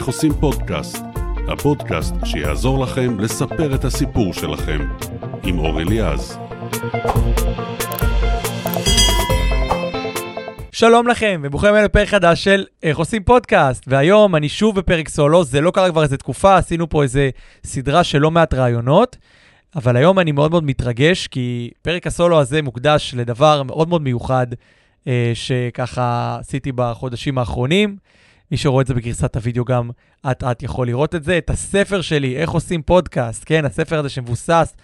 איך עושים פודקאסט, הפודקאסט שיעזור לכם לספר את הסיפור שלכם, עם אור אליעז. שלום לכם, וברוכים הבאים לפרק חדש של איך עושים פודקאסט. והיום אני שוב בפרק סולו, זה לא קרה כבר איזה תקופה, עשינו פה איזה סדרה של לא מעט רעיונות, אבל היום אני מאוד מאוד מתרגש, כי פרק הסולו הזה מוקדש לדבר מאוד מאוד מיוחד, אה, שככה עשיתי בחודשים האחרונים. מי שרואה את זה בגרסת הוידאו גם אט-אט יכול לראות את זה. את הספר שלי, איך עושים פודקאסט, כן, הספר הזה שמבוסס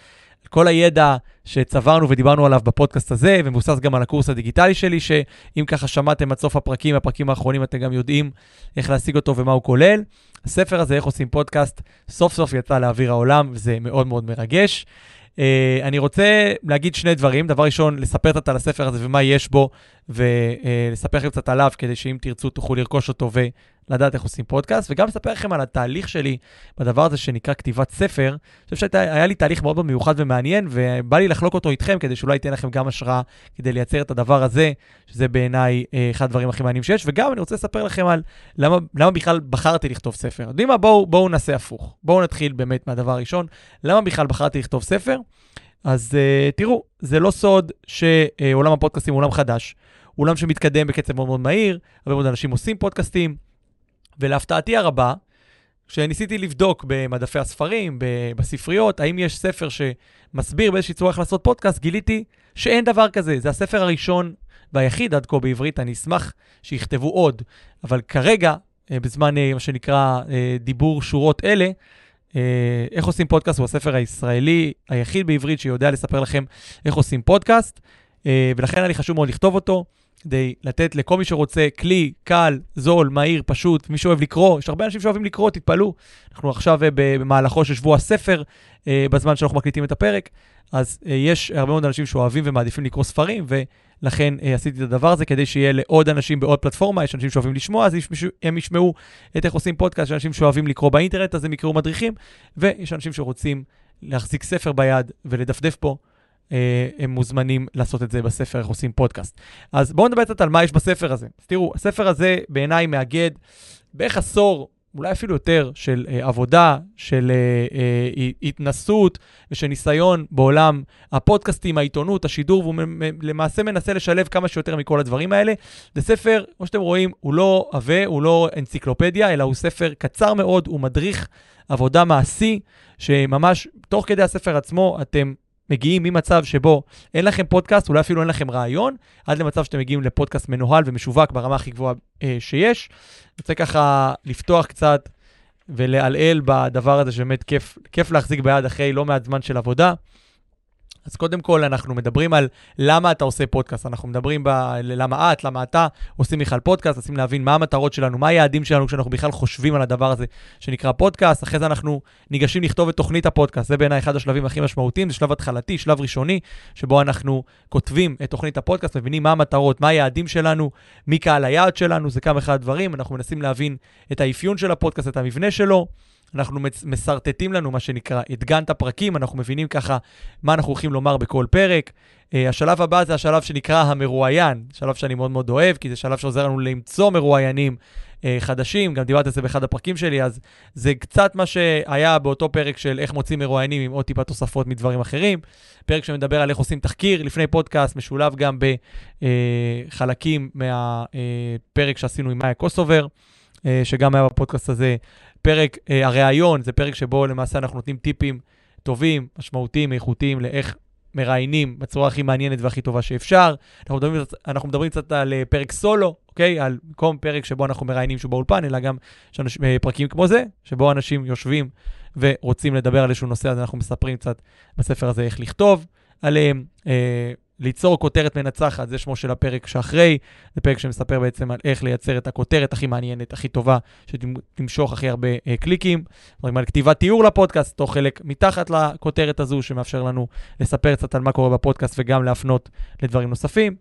על כל הידע שצברנו ודיברנו עליו בפודקאסט הזה, ומבוסס גם על הקורס הדיגיטלי שלי, שאם ככה שמעתם עד סוף הפרקים, הפרקים האחרונים, אתם גם יודעים איך להשיג אותו ומה הוא כולל. הספר הזה, איך עושים פודקאסט, סוף סוף יצא לאוויר העולם, וזה מאוד מאוד מרגש. Uh, אני רוצה להגיד שני דברים. דבר ראשון, לספר קצת על הספר הזה ומה יש בו, ולספר לכם קצת עליו, כדי שאם תרצו תוכלו לרכוש אותו ולדעת איך עושים פודקאסט, וגם לספר לכם על התהליך שלי בדבר הזה שנקרא כתיבת ספר. אני חושב שהיה לי תהליך מאוד מיוחד ומעניין, ובא לי לחלוק אותו איתכם, כדי שאולי ייתן לכם גם השראה כדי לייצר את הדבר הזה, שזה בעיניי uh, אחד הדברים הכי מעניינים שיש, וגם אני רוצה לספר לכם על למה, למה בכלל בחרתי לכתוב ספר. יודעים מה? בואו בוא נעשה הפוך. בואו נתחיל באמת מהדבר הראשון. למה בכלל בחרתי לכתוב ספר? אז uh, תראו, זה לא סוד שעולם הפודקאסטים הוא עולם חדש. עולם שמתקדם בקצב מאוד מאוד מהיר, הרבה מאוד אנשים עושים פודקאסטים, ולהפתעתי הרבה, כשניסיתי לבדוק במדפי הספרים, בספריות, האם יש ספר שמסביר באיזושהי צורה איך לעשות פודקאסט, גיליתי שאין דבר כזה. זה הספר הראשון והיחיד עד כה בעברית, אני אשמח שיכתבו עוד, אבל כרגע, אה, בזמן אה, מה שנקרא דיבור שורות אלה, איך עושים פודקאסט הוא הספר הישראלי היחיד בעברית שיודע לספר לכם איך עושים פודקאסט, ולכן היה לי חשוב מאוד לכתוב אותו. כדי לתת לכל מי שרוצה כלי קל, זול, מהיר, פשוט, מי שאוהב לקרוא, יש הרבה אנשים שאוהבים לקרוא, תתפלאו. אנחנו עכשיו אה, במהלכו של שבוע הספר, אה, בזמן שאנחנו מקליטים את הפרק, אז אה, יש הרבה מאוד אנשים שאוהבים ומעדיפים לקרוא ספרים, ולכן עשיתי את הדבר הזה כדי שיהיה לעוד אנשים בעוד פלטפורמה, יש אנשים שאוהבים לשמוע, אז הם ישמעו את איך עושים פודקאסט, יש אנשים שאוהבים לקרוא באינטרנט, אז הם יקראו מדריכים, ויש אנשים שרוצים להחזיק ספר ביד ולדפדף פה. אה, הם מוזמנים לעשות את זה בספר, איך עושים פודקאסט. אז בואו נדבר קצת על מה יש בספר הזה. אז תראו, הספר הזה בעיניי מאגד בערך עשור, אולי אפילו יותר, של uh, עבודה, של uh, uh, התנסות ושל ניסיון בעולם הפודקאסטים, העיתונות, השידור, והוא למעשה מנסה לשלב כמה שיותר מכל הדברים האלה. זה ספר, כמו שאתם רואים, הוא לא עבה, הוא לא אנציקלופדיה, אלא הוא ספר קצר מאוד, הוא מדריך עבודה מעשי, שממש תוך כדי הספר עצמו אתם מגיעים ממצב שבו אין לכם פודקאסט, אולי אפילו אין לכם רעיון, עד למצב שאתם מגיעים לפודקאסט מנוהל ומשווק ברמה הכי גבוהה אה, שיש. אני רוצה ככה לפתוח קצת ולעלעל בדבר הזה שבאמת כיף, כיף להחזיק ביד אחרי לא מעט זמן של עבודה. אז קודם כל, אנחנו מדברים על למה אתה עושה פודקאסט. אנחנו מדברים ב... למה את, למה אתה עושים בכלל פודקאסט, רוצים להבין מה המטרות שלנו, מה היעדים שלנו כשאנחנו בכלל חושבים על הדבר הזה שנקרא פודקאסט. אחרי זה אנחנו ניגשים לכתוב את תוכנית הפודקאסט. זה בעיניי אחד השלבים הכי משמעותיים, זה שלב התחלתי, שלב ראשוני, שבו אנחנו כותבים את תוכנית הפודקאסט, מבינים מה המטרות, מה היעדים שלנו, מי קהל היעד שלנו, זה כמה אחד דברים. אנחנו מנסים להבין את האפיון של הפודקאסט, את המבנה שלו. אנחנו מסרטטים לנו, מה שנקרא, את גאנט הפרקים, אנחנו מבינים ככה מה אנחנו הולכים לומר בכל פרק. Uh, השלב הבא זה השלב שנקרא המרואיין, שלב שאני מאוד מאוד אוהב, כי זה שלב שעוזר לנו למצוא מרואיינים uh, חדשים, גם דיברתי על זה באחד הפרקים שלי, אז זה קצת מה שהיה באותו פרק של איך מוצאים מרואיינים עם עוד טיפה תוספות מדברים אחרים. פרק שמדבר על איך עושים תחקיר לפני פודקאסט, משולב גם בחלקים uh, מהפרק שעשינו עם מאיה קוסובר, שגם היה בפודקאסט הזה. פרק אה, הראיון, זה פרק שבו למעשה אנחנו נותנים טיפים טובים, משמעותיים, איכותיים, לאיך מראיינים בצורה הכי מעניינת והכי טובה שאפשר. אנחנו מדברים, אנחנו מדברים קצת על אה, פרק סולו, אוקיי? על במקום פרק שבו אנחנו מראיינים שהוא באולפן, אלא גם יש אנשים, אה, פרקים כמו זה, שבו אנשים יושבים ורוצים לדבר על איזשהו נושא, אז אנחנו מספרים קצת בספר הזה איך לכתוב עליהם. אה, ליצור כותרת מנצחת, זה שמו של הפרק שאחרי, זה פרק שמספר בעצם על איך לייצר את הכותרת הכי מעניינת, הכי טובה, שתמשוך הכי הרבה uh, קליקים. מדברים על כתיבת תיאור לפודקאסט, תוך חלק מתחת לכותרת הזו, שמאפשר לנו לספר קצת על מה קורה בפודקאסט וגם להפנות לדברים נוספים.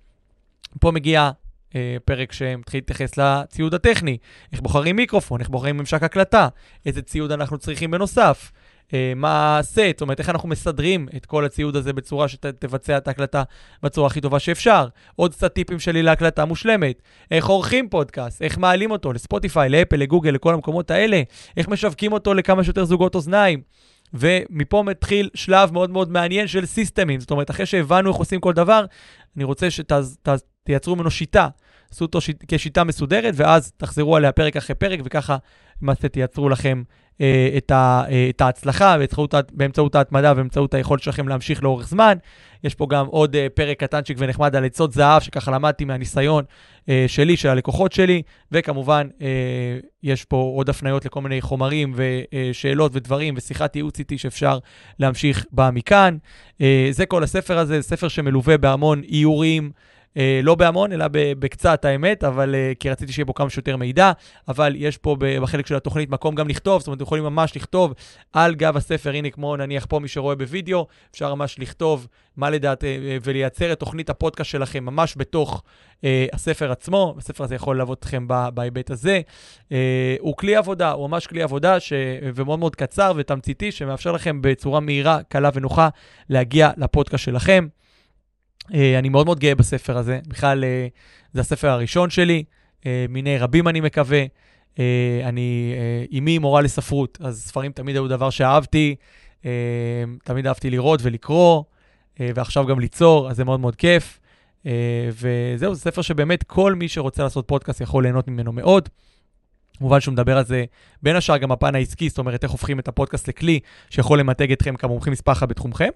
פה מגיע uh, פרק שמתחיל להתייחס לציוד הטכני, איך בוחרים מיקרופון, איך בוחרים ממשק הקלטה, איזה ציוד אנחנו צריכים בנוסף. אה, מה הסט, זאת אומרת, איך אנחנו מסדרים את כל הציוד הזה בצורה שתבצע את ההקלטה בצורה הכי טובה שאפשר. עוד קצת טיפים שלי להקלטה מושלמת. איך עורכים פודקאסט, איך מעלים אותו לספוטיפיי, לאפל, לגוגל, לכל המקומות האלה, איך משווקים אותו לכמה שיותר זוגות אוזניים. ומפה מתחיל שלב מאוד מאוד מעניין של סיסטמים. זאת אומרת, אחרי שהבנו איך עושים כל דבר, אני רוצה שתייצרו ממנו שיטה. עשו אותו שיט, כשיטה מסודרת, ואז תחזרו עליה פרק אחרי פרק, וככה למעשה תייצרו לכם את, ה, אה, את ההצלחה באמצעות ההתמדה ובאמצעות היכולת שלכם להמשיך לאורך זמן. יש פה גם עוד אה, פרק קטנצ'יק ונחמד על עצות זהב, שככה למדתי מהניסיון אה, שלי, של הלקוחות שלי, וכמובן, אה, יש פה עוד הפניות לכל מיני חומרים ושאלות ודברים ושיחת ייעוץ איתי שאפשר להמשיך בה מכאן. אה, זה כל הספר הזה, ספר שמלווה בהמון איורים. אה, לא בהמון, אלא בקצת האמת, אבל אה, כי רציתי שיהיה בו כמה שיותר מידע, אבל יש פה בחלק של התוכנית מקום גם לכתוב, זאת אומרת, אתם יכולים ממש לכתוב על גב הספר, הנה כמו נניח פה מי שרואה בווידאו, אפשר ממש לכתוב מה לדעת אה, ולייצר את תוכנית הפודקאסט שלכם ממש בתוך הספר עצמו. הספר הזה יכול ללוות אתכם בהיבט הזה. הוא כלי עבודה, הוא ממש כלי עבודה ש... ומאוד מאוד קצר ותמציתי, שמאפשר לכם בצורה מהירה, קלה ונוחה להגיע לפודקאסט שלכם. אה, אני מאוד מאוד גאה בספר הזה. בכלל, אה, זה הספר הראשון שלי, אה, מיני רבים אני מקווה. אני, אימי מורה לספרות, אז ספרים תמיד היו דבר שאהבתי, תמיד אהבתי לראות ולקרוא, ועכשיו גם ליצור, אז זה מאוד מאוד כיף. וזהו, זה ספר שבאמת כל מי שרוצה לעשות פודקאסט יכול ליהנות ממנו מאוד. כמובן שהוא מדבר על זה, בין השאר גם הפן העסקי, זאת אומרת איך הופכים את הפודקאסט לכלי שיכול למתג אתכם כמומחים מספר אחת בתחומכם.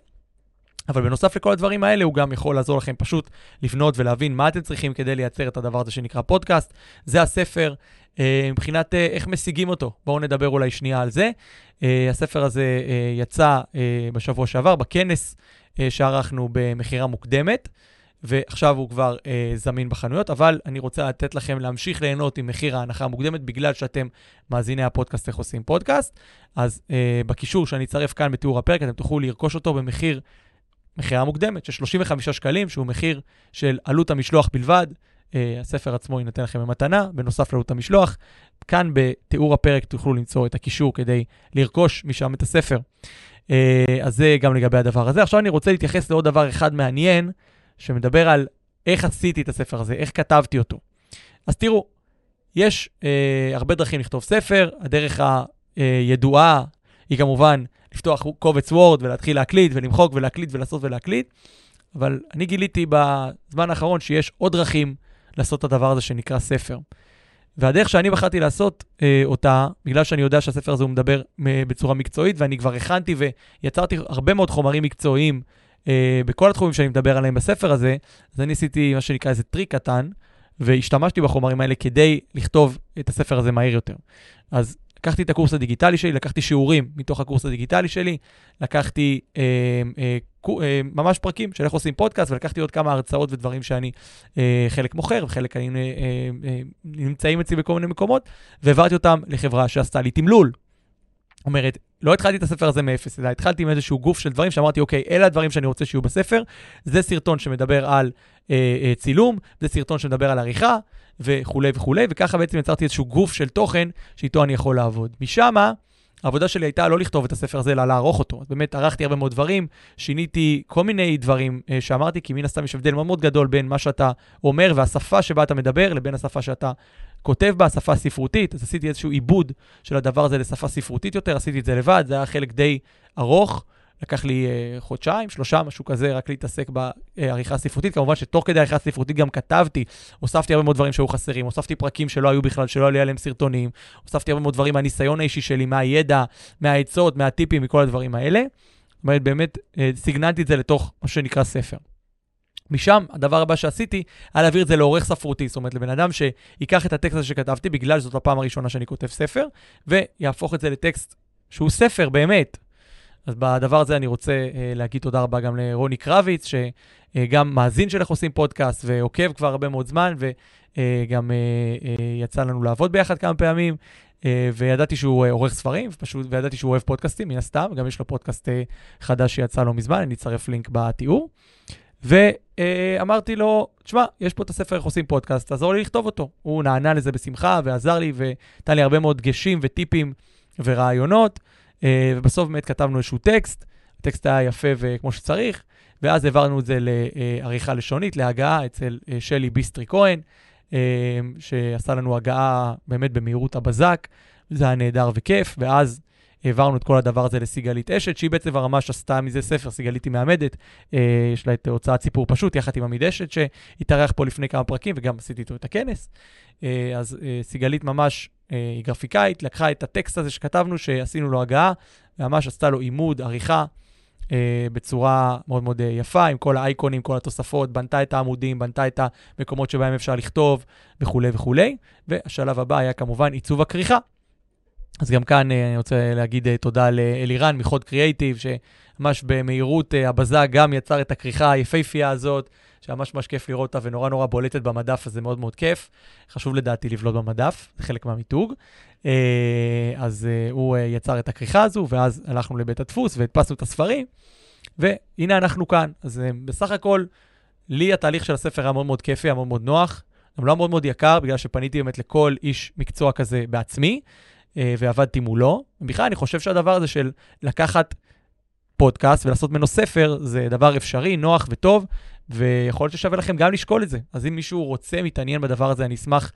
אבל בנוסף לכל הדברים האלה, הוא גם יכול לעזור לכם פשוט לבנות ולהבין מה אתם צריכים כדי לייצר את הדבר הזה שנקרא פודקאסט. זה הספר. אה, מבחינת אה, איך משיגים אותו, בואו נדבר אולי שנייה על זה. אה, הספר הזה יצא בשבוע שעבר בכנס שערכנו במכירה מוקדמת, ועכשיו הוא כבר זמין בחנויות, אבל אני רוצה לתת לכם להמשיך ליהנות עם מחיר ההנחה המוקדמת, בגלל שאתם מאזיני הפודקאסט איך עושים פודקאסט. אז בקישור שאני אצרף כאן בתיאור הפרק, אתם תוכלו לרכוש אותו במחיר מכירה מוקדמת של 35 שקלים, שהוא מחיר של עלות המשלוח בלבד. Uh, הספר עצמו יינתן לכם במתנה, בנוסף לעלות המשלוח. כאן בתיאור הפרק תוכלו למצוא את הקישור כדי לרכוש משם את הספר. Uh, אז זה גם לגבי הדבר הזה. עכשיו אני רוצה להתייחס לעוד דבר אחד מעניין, שמדבר על איך עשיתי את הספר הזה, איך כתבתי אותו. אז תראו, יש uh, הרבה דרכים לכתוב ספר, הדרך הידועה היא כמובן לפתוח קובץ וורד ולהתחיל להקליט ולמחוק ולהקליט ולעשות ולהקליט, אבל אני גיליתי בזמן האחרון שיש עוד דרכים לעשות את הדבר הזה שנקרא ספר. והדרך שאני בחרתי לעשות אה, אותה, בגלל שאני יודע שהספר הזה הוא מדבר בצורה מקצועית, ואני כבר הכנתי ויצרתי הרבה מאוד חומרים מקצועיים אה, בכל התחומים שאני מדבר עליהם בספר הזה, אז אני עשיתי מה שנקרא איזה טריק קטן, והשתמשתי בחומרים האלה כדי לכתוב את הספר הזה מהיר יותר. אז לקחתי את הקורס הדיגיטלי שלי, לקחתי שיעורים מתוך הקורס הדיגיטלי שלי, לקחתי אה, אה, אה, ממש פרקים של איך עושים פודקאסט, ולקחתי עוד כמה הרצאות ודברים שאני אה, חלק מוכר, וחלק אני, אה, אה, נמצאים אצלי בכל מיני מקומות, והעברתי אותם לחברה שעשתה לי תמלול. אומרת, לא התחלתי את הספר הזה מאפס, אלא התחלתי עם איזשהו גוף של דברים שאמרתי, אוקיי, אלה הדברים שאני רוצה שיהיו בספר. זה סרטון שמדבר על אה, אה, צילום, זה סרטון שמדבר על עריכה, וכולי וכולי, וככה בעצם יצרתי איזשהו גוף של תוכן שאיתו אני יכול לעבוד. משם, העבודה שלי הייתה לא לכתוב את הספר הזה, אלא לערוך אותו. באמת ערכתי הרבה מאוד דברים, שיניתי כל מיני דברים אה, שאמרתי, כי מן הסתם יש הבדל מאוד מאוד גדול בין מה שאתה אומר והשפה שבה אתה מדבר, לבין השפה שאתה כותב בה, שפה ספרותית. אז עשיתי איזשהו עיבוד של הדבר הזה לשפה ספרותית יותר, עשיתי את זה לבד, זה היה חלק די ארוך. לקח לי uh, חודשיים, שלושה, משהו כזה, רק להתעסק בעריכה ספרותית. כמובן שתוך כדי עריכה ספרותית גם כתבתי, הוספתי הרבה מאוד דברים שהיו חסרים, הוספתי פרקים שלא היו בכלל, שלא עלי עליהם סרטונים, הוספתי הרבה מאוד דברים מהניסיון האישי שלי, מהידע, מהעצות, מהטיפים, מכל הדברים האלה. זאת אומרת, באמת uh, סיגננתי את זה לתוך מה שנקרא ספר. משם, הדבר הבא שעשיתי, היה להעביר את זה לעורך ספרותי, זאת אומרת, לבן אדם שיקח את הטקסט הזה שכתבתי, בגלל שזאת הפעם הראשונה שאני כותב ספר, ויהפוך את זה לטקסט שהוא ספר, באמת, אז בדבר הזה אני רוצה uh, להגיד תודה רבה גם לרוני קרביץ, שגם uh, מאזין של איך עושים פודקאסט ועוקב כבר הרבה מאוד זמן, וגם uh, יצא לנו לעבוד ביחד כמה פעמים. וידעתי שהוא עורך ספרים, פשוט, וידעתי שהוא אוהב פודקאסטים, מן הסתם, גם יש לו פודקאסט חדש שיצא לא מזמן, אני אצרף לינק בתיאור. ואמרתי לו, תשמע, יש פה את הספר איך עושים פודקאסט, תעזור לי לכתוב אותו. הוא נענה לזה בשמחה ועזר לי ונתן לי הרבה מאוד דגשים וטיפים ורעיונות. אה, ובסוף באמת כתבנו איזשהו טקסט, הטקסט היה יפה וכמו שצריך, ואז העברנו את זה לעריכה לשונית, להגעה אצל אה, שלי ביסטרי כהן, אה, שעשה לנו הגעה באמת במהירות הבזק, זה היה נהדר וכיף, ואז העברנו את כל הדבר הזה לסיגלית אשת, שהיא בעצם כבר ממש עשתה מזה ספר, סיגלית היא מהמדת, אה, יש לה את הוצאת סיפור פשוט, יחד עם עמית אשת, שהתארח פה לפני כמה פרקים, וגם עשיתי איתו את הכנס. אז סיגלית ממש, היא גרפיקאית, לקחה את הטקסט הזה שכתבנו, שעשינו לו הגעה, וממש עשתה לו עימוד, עריכה. Uh, בצורה מאוד מאוד uh, יפה, עם כל האייקונים, כל התוספות, בנתה את העמודים, בנתה את המקומות שבהם אפשר לכתוב וכולי וכולי. והשלב הבא היה כמובן עיצוב הכריכה. אז גם כאן uh, אני רוצה להגיד תודה לאלירן מחוד קריאייטיב, שממש במהירות הבזק גם יצר את הכריכה היפהפייה הזאת, שממש ממש כיף לראות אותה ונורא נורא בולטת במדף, אז זה מאוד מאוד כיף. חשוב לדעתי לבלוט במדף, זה חלק מהמיתוג. Uh, אז uh, הוא uh, יצר את הכריכה הזו, ואז הלכנו לבית הדפוס והדפסנו את הספרים, והנה אנחנו כאן. אז בסך הכל, לי התהליך של הספר היה מאוד מאוד כיפי, היה מאוד מאוד נוח. גם לא מאוד מאוד יקר, בגלל שפניתי באמת לכל איש מקצוע כזה בעצמי. אה, ועבדתי מולו. בכלל, אני חושב שהדבר הזה של לקחת פודקאסט ולעשות ממנו ספר, זה דבר אפשרי, נוח וטוב, ויכול להיות ששווה לכם גם לשקול את זה. אז אם מישהו רוצה, מתעניין בדבר הזה, אני אשמח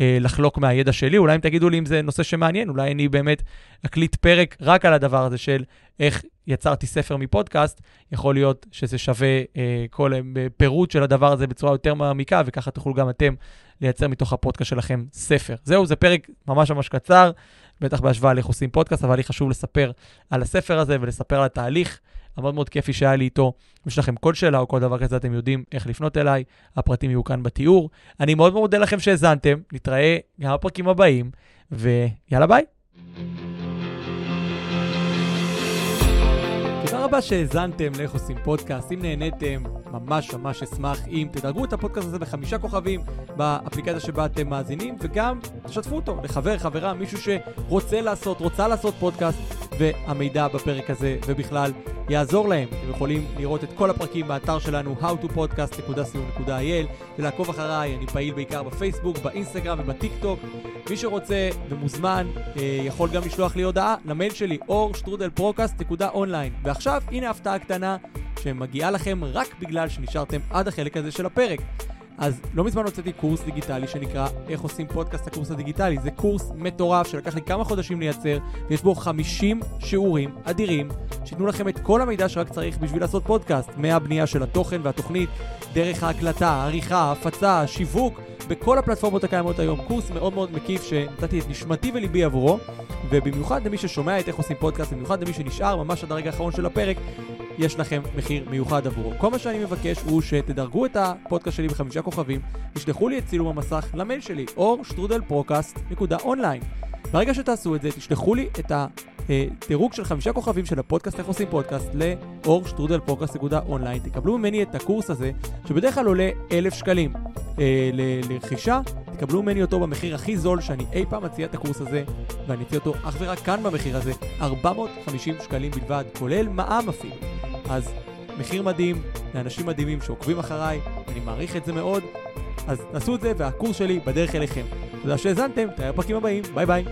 אה, לחלוק מהידע שלי. אולי אם תגידו לי אם זה נושא שמעניין, אולי אני באמת אקליט פרק רק על הדבר הזה של איך יצרתי ספר מפודקאסט. יכול להיות שזה שווה אה, כל אה, פירוט של הדבר הזה בצורה יותר מעמיקה, וככה תוכלו גם אתם לייצר מתוך הפודקאסט שלכם ספר. זהו, זה פרק ממש ממש קצר, בטח בהשוואה לאיך עושים פודקאסט, אבל לי חשוב לספר על הספר הזה ולספר על התהליך המאוד מאוד כיפי שהיה לי איתו. אם יש לכם כל שאלה או כל דבר כזה, אתם יודעים איך לפנות אליי, הפרטים יהיו כאן בתיאור. אני מאוד מאוד מודה לכם שהאזנתם, נתראה גם בפרקים הבאים, ויאללה ביי. תודה רבה שהאזנתם לאיך עושים פודקאסט. אם נהניתם, ממש ממש אשמח אם תדרגו את הפודקאסט הזה בחמישה כוכבים באפליקציה שבה אתם מאזינים, וגם תשתפו אותו לחבר, חברה, מישהו שרוצה לעשות, רוצה לעשות פודקאסט, והמידע בפרק הזה, ובכלל, יעזור להם. אתם יכולים לראות את כל הפרקים באתר שלנו, howtopodcast.co.il, ולעקוב אחריי, אני פעיל בעיקר בפייסבוק, באינסטגרם ובטיק טוק. מי שרוצה ומוזמן, אה, יכול גם לשלוח לי הודעה למייל שלי, אור שטרודל פודקאסט.אונליין. ועכשיו, הנה הפתעה קטנה שמגיעה לכם רק בגלל שנשארתם עד החלק הזה של הפרק. אז לא מזמן הוצאתי קורס דיגיטלי שנקרא איך עושים פודקאסט הקורס הדיגיטלי. זה קורס מטורף שלקח לי כמה חודשים לייצר, ויש בו 50 שיעורים אדירים, שייתנו לכם את כל המידע שרק צריך בשביל לעשות פודקאסט, מהבנייה של התוכן והתוכנית, דרך ההקלטה, העריכה, הפצה, שיווק, בכל הפלטפורמות הקיימות היום. קורס מאוד מאוד מקיף שנתתי את נשמתי וליבי עבורו, ובמיוחד למי ששומע את איך עושים פודקאסט, במיוחד למי שנשאר ממש עד הרגע האחרון של הפרק, יש לכם מחיר מיוחד עבורו. כל מה שאני מבקש הוא שתדרגו את הפודקאסט שלי בחמישה כוכבים, תשלחו לי את צילום המסך למייל שלי, אור שטרודל פודקאסט.אונליין. ברגע שתעשו את זה, תשלחו לי את הדירוג של חמישה כוכבים של הפודקאסט איך עושים פודקאסט לאור שטרודל פודקאסט.אונליין. תקבלו ממני את הקורס הזה, שבדרך כלל עולה אלף שקלים אה, לרכישה, תקבלו ממני אותו במחיר הכי זול שאני אי פעם מציע את הקורס הזה, ואני אציע אותו אך ורק כאן במחיר הזה, 450 שקלים בלבד, כולל מע"מ אפילו. אז מחיר מדהים, לאנשים מדהימים שעוקבים אחריי, אני מעריך את זה מאוד, אז תעשו את זה והקורס שלי בדרך אליכם. תודה שהאזנתם, תראה בפרקים הבאים, ביי ביי.